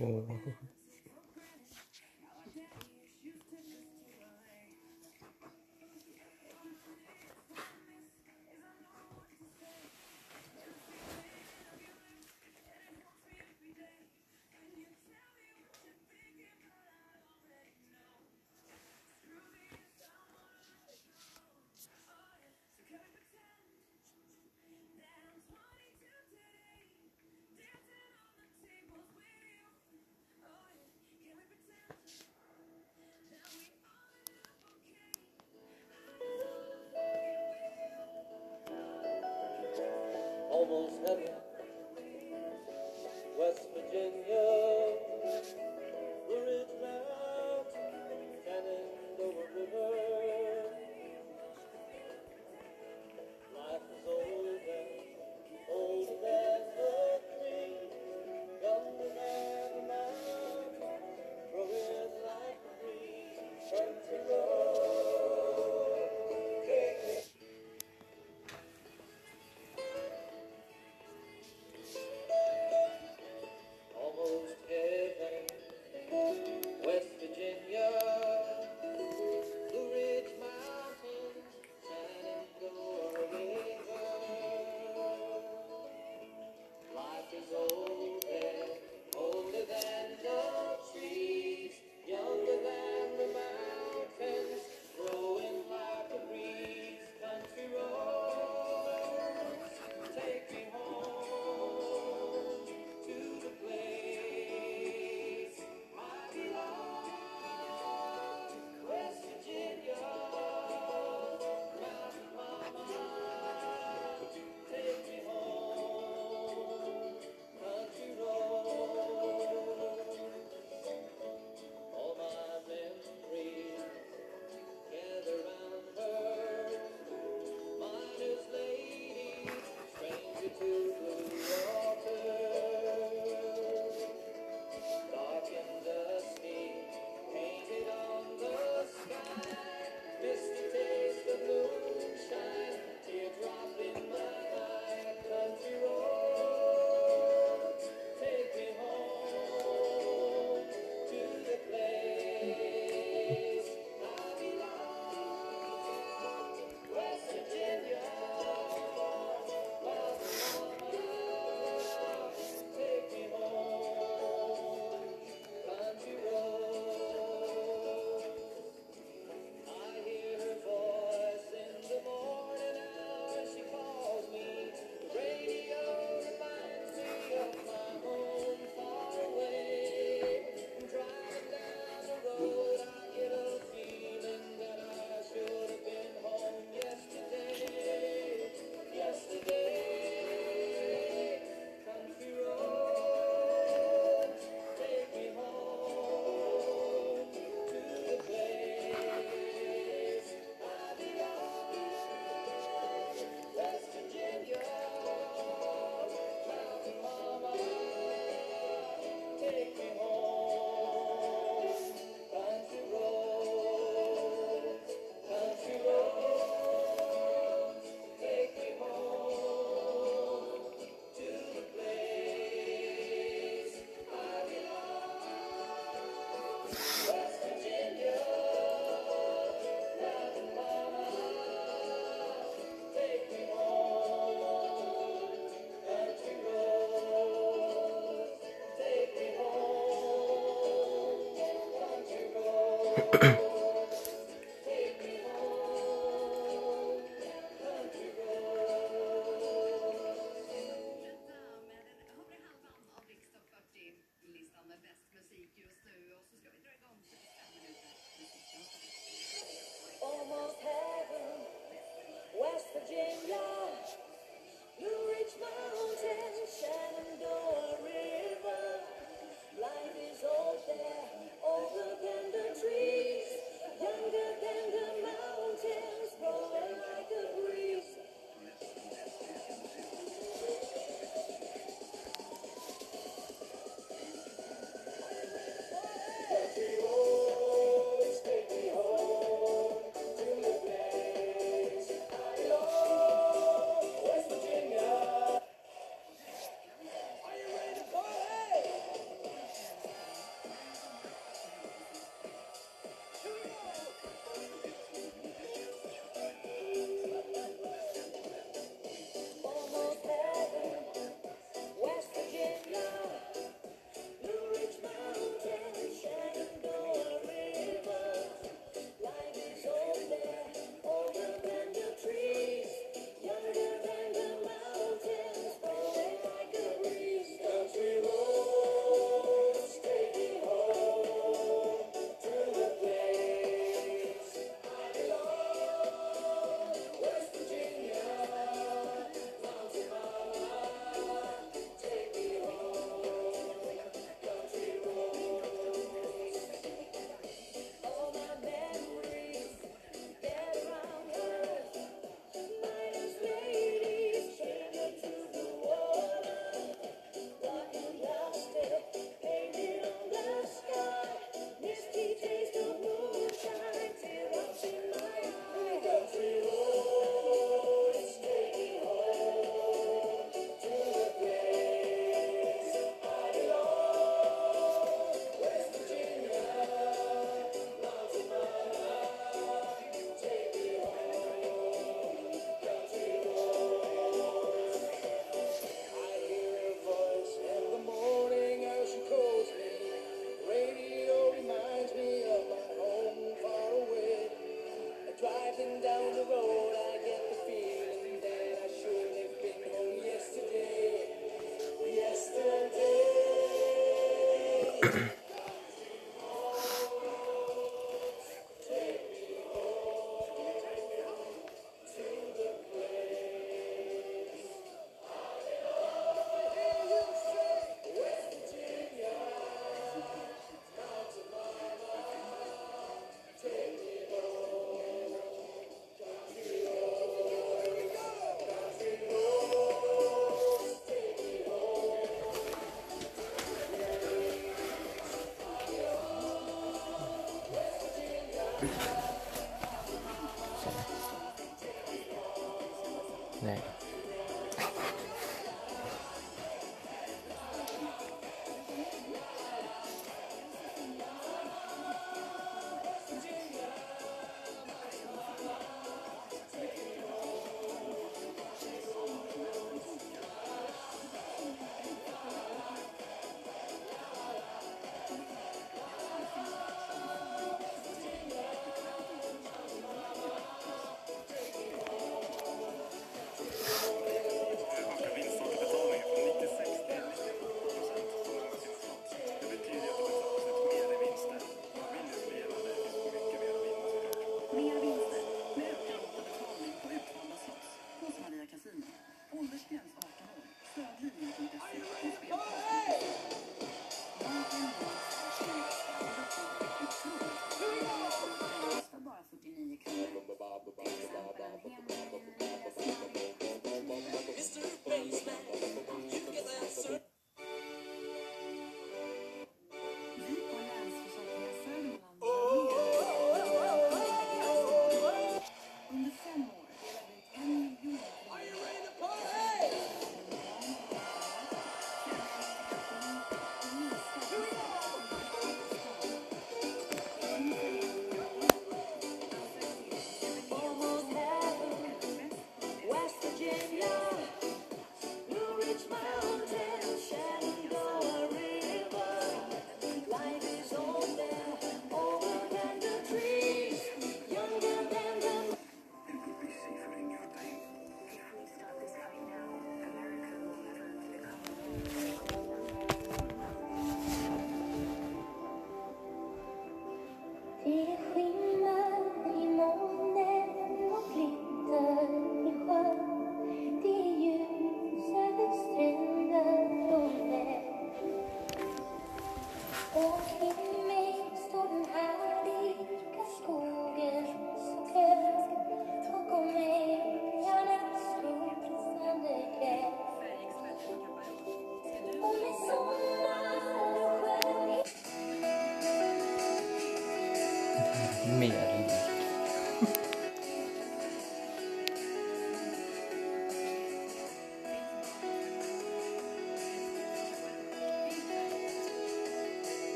哦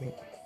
Lite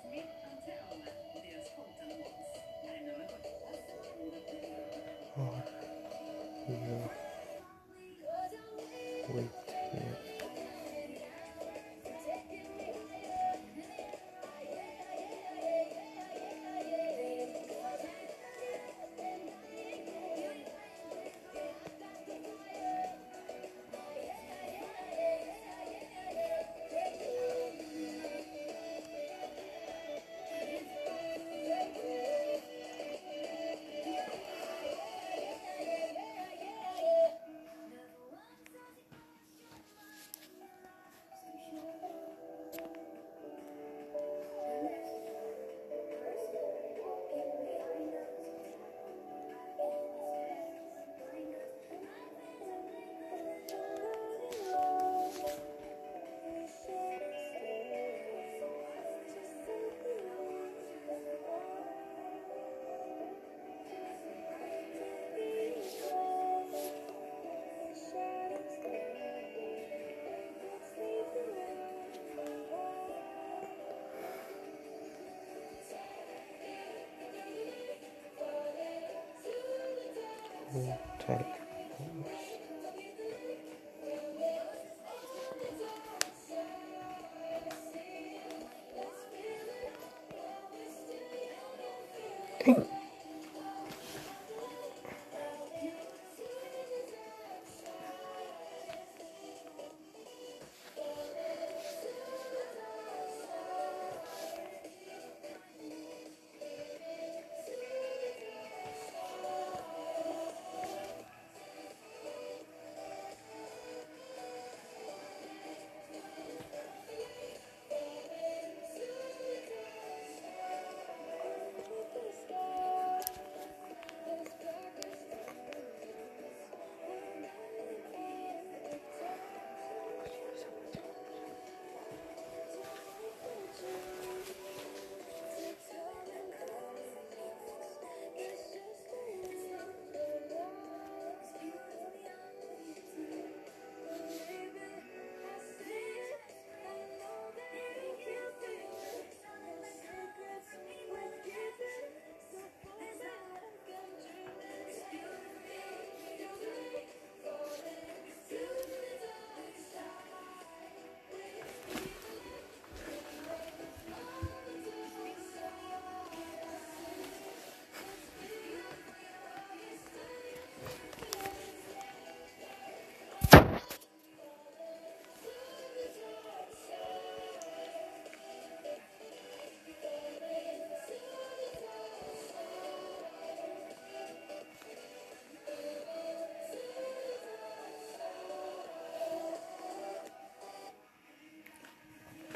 Hotel. Ej.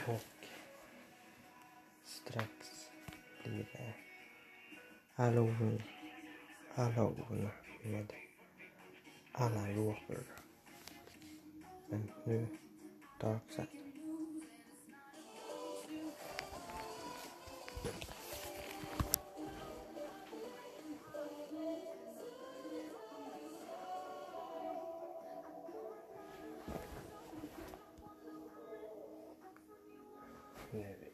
Och strax blir det halloween, halloween med alla Walker. Men nu Dark Side. Nu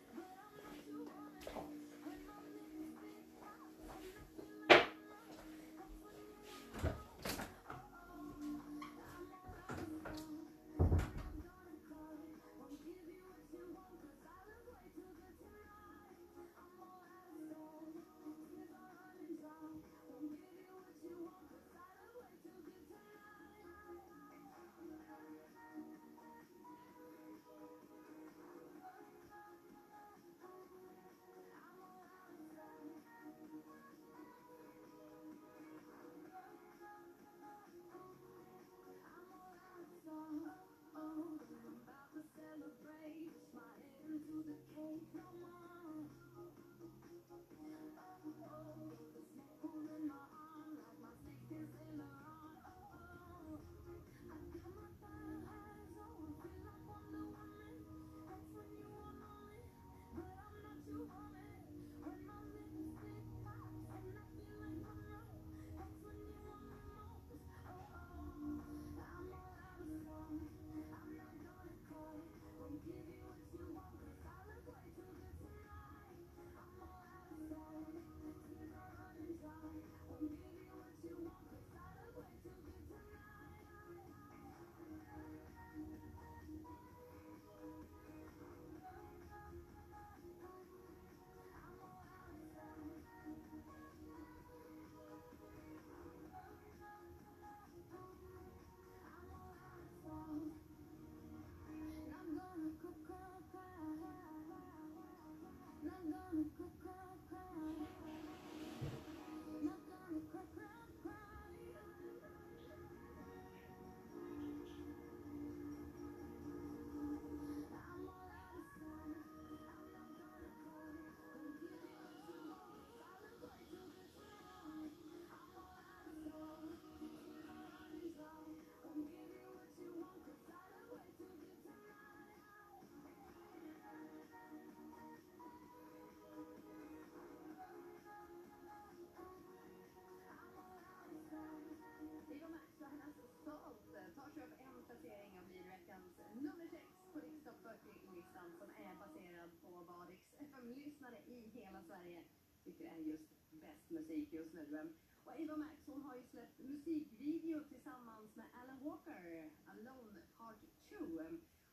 tycker är just bäst musik just nu. Och Eva Max hon har ju släppt musikvideo tillsammans med Alan Walker, Alone Part 2.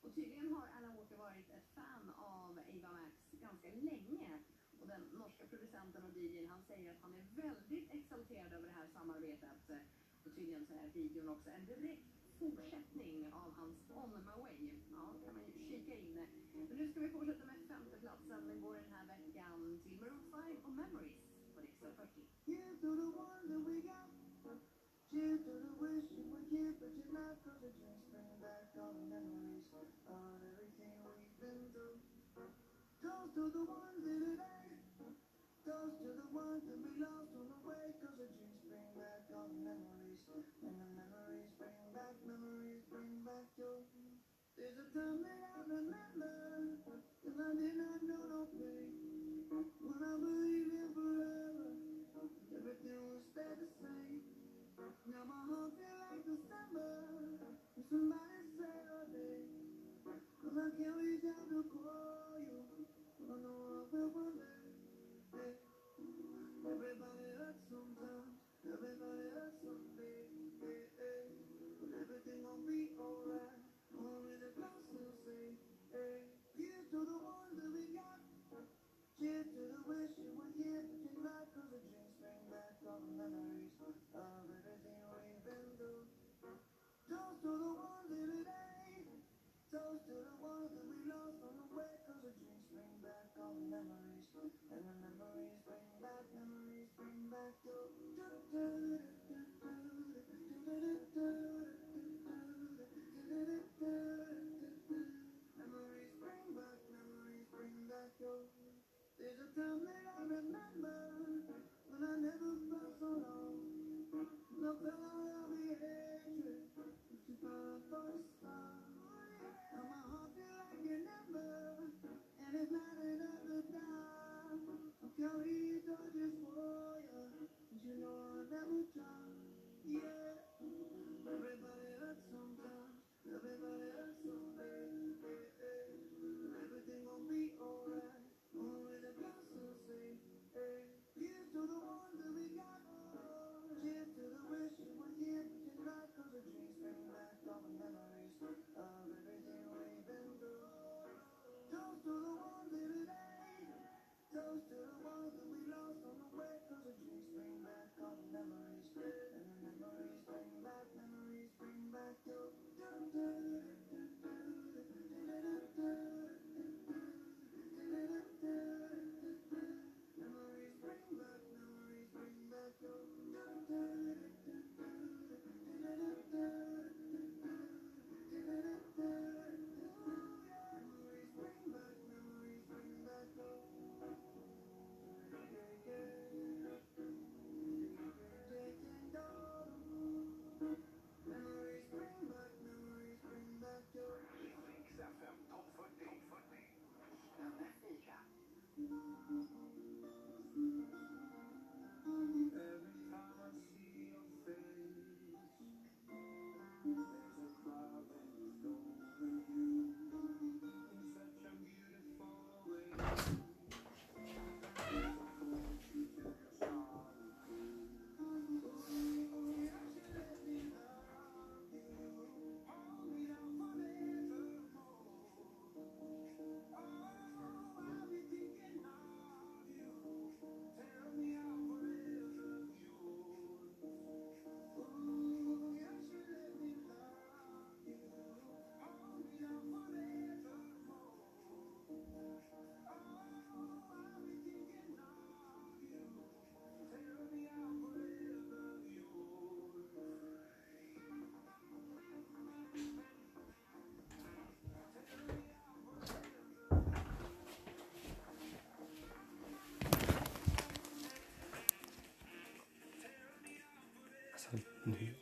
Och tydligen har Alan Walker varit ett fan av Eva Max ganska länge. Och den norska producenten och DJn han säger att han är väldigt exalterad över det här samarbetet. Och tydligen så är videon också en direkt fortsättning av hans On My Way. Ja, kan man ju kika in. Men nu ska vi fortsätta to the one that we got. Cheers to the wish you were here, but you're not. Cause the drinks bring back all the memories of everything we've been through. Toast to the ones in today. Toast to the ones that we lost on the way. Cause the drinks bring back all the memories. And the memories bring back, memories bring back your. There's a time that I remember. Cause I did not know no pain. When I believed Cheers. Give to the wish you were to the in today. Toast to the ones that we lost on the way. Cause the drinks bring back all memories. And the memories bring back, memories bring back your. Memories bring back, memories bring back your. There's a time that I remember when I never felt so long. No all of the hatred, Yeah, everybody hurts sometimes, everybody hurts someday. Alltså nu.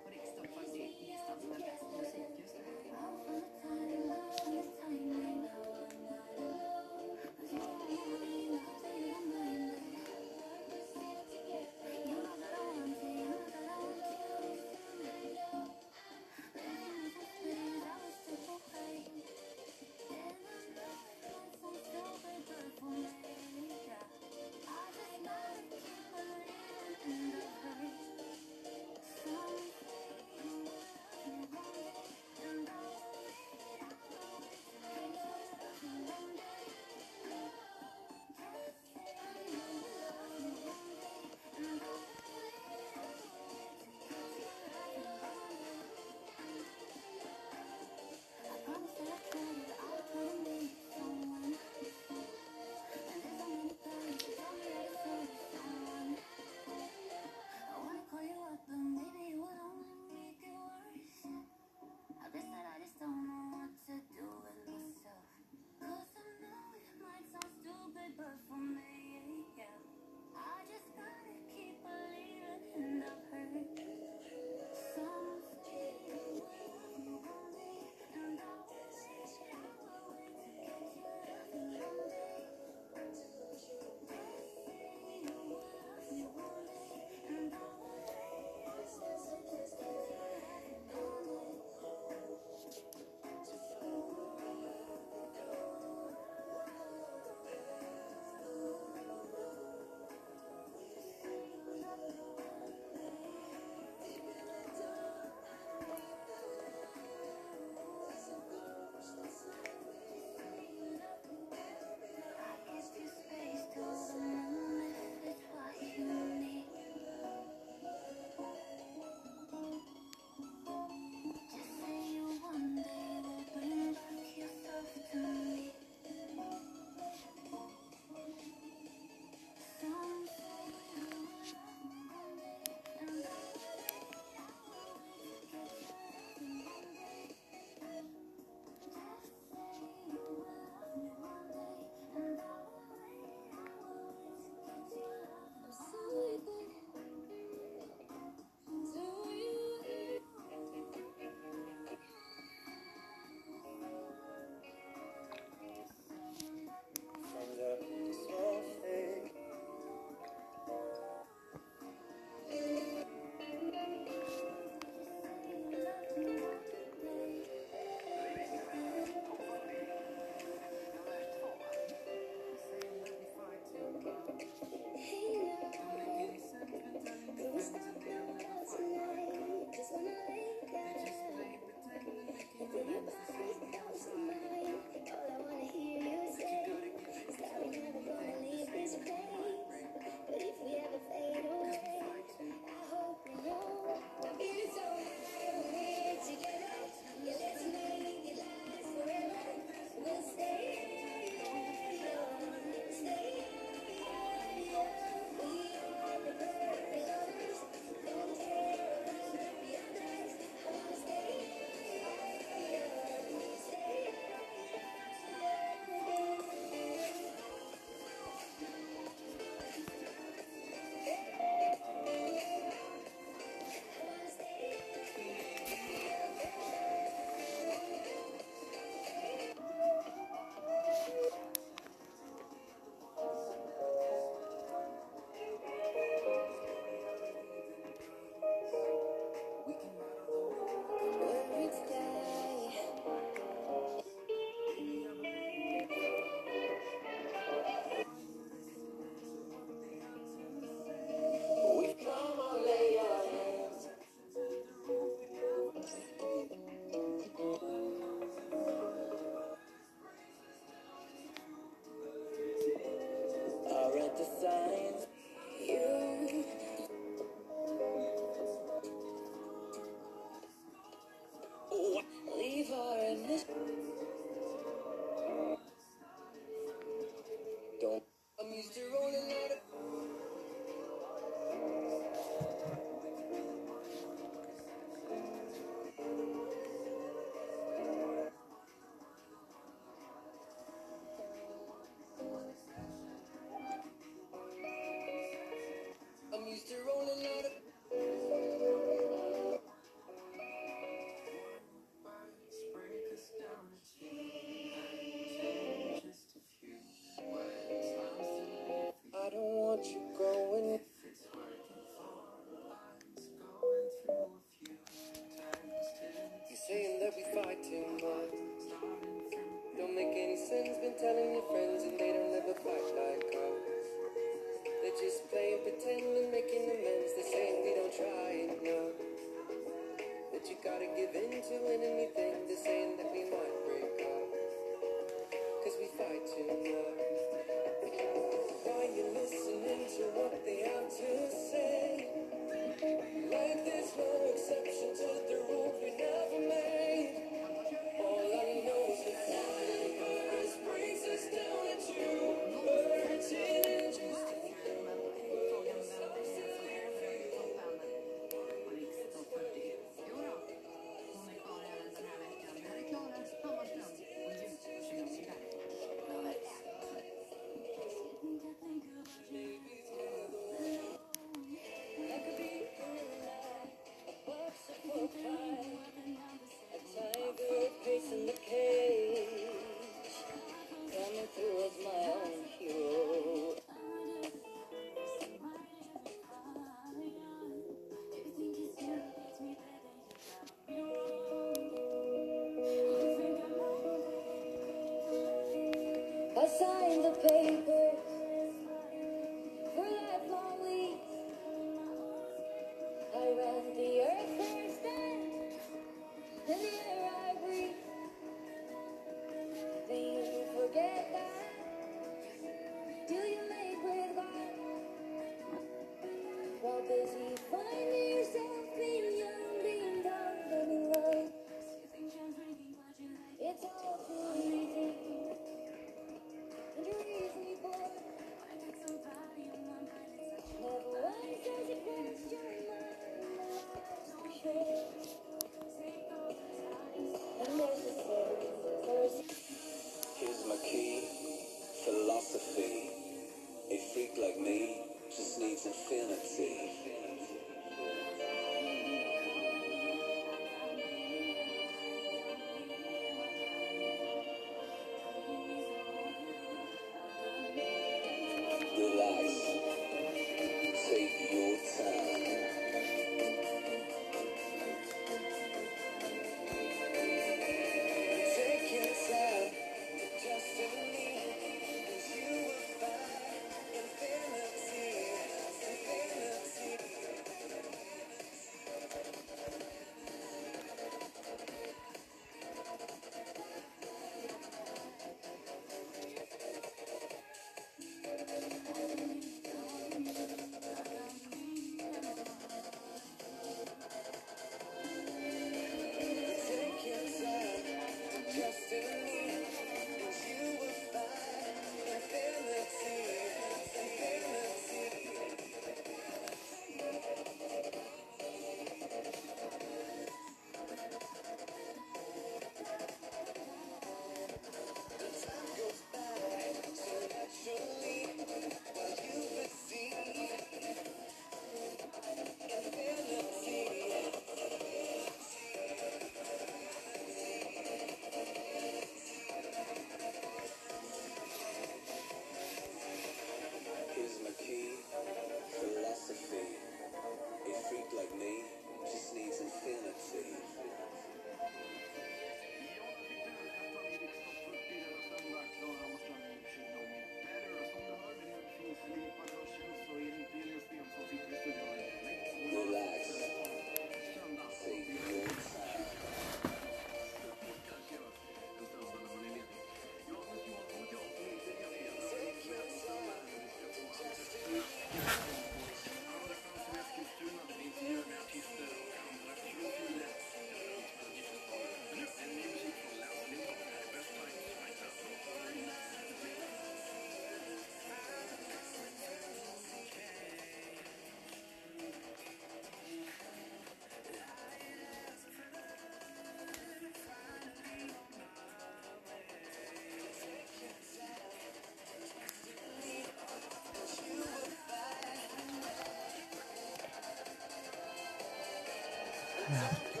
Yeah.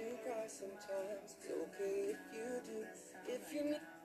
Do cry sometimes. It's okay if you do. If you need.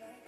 like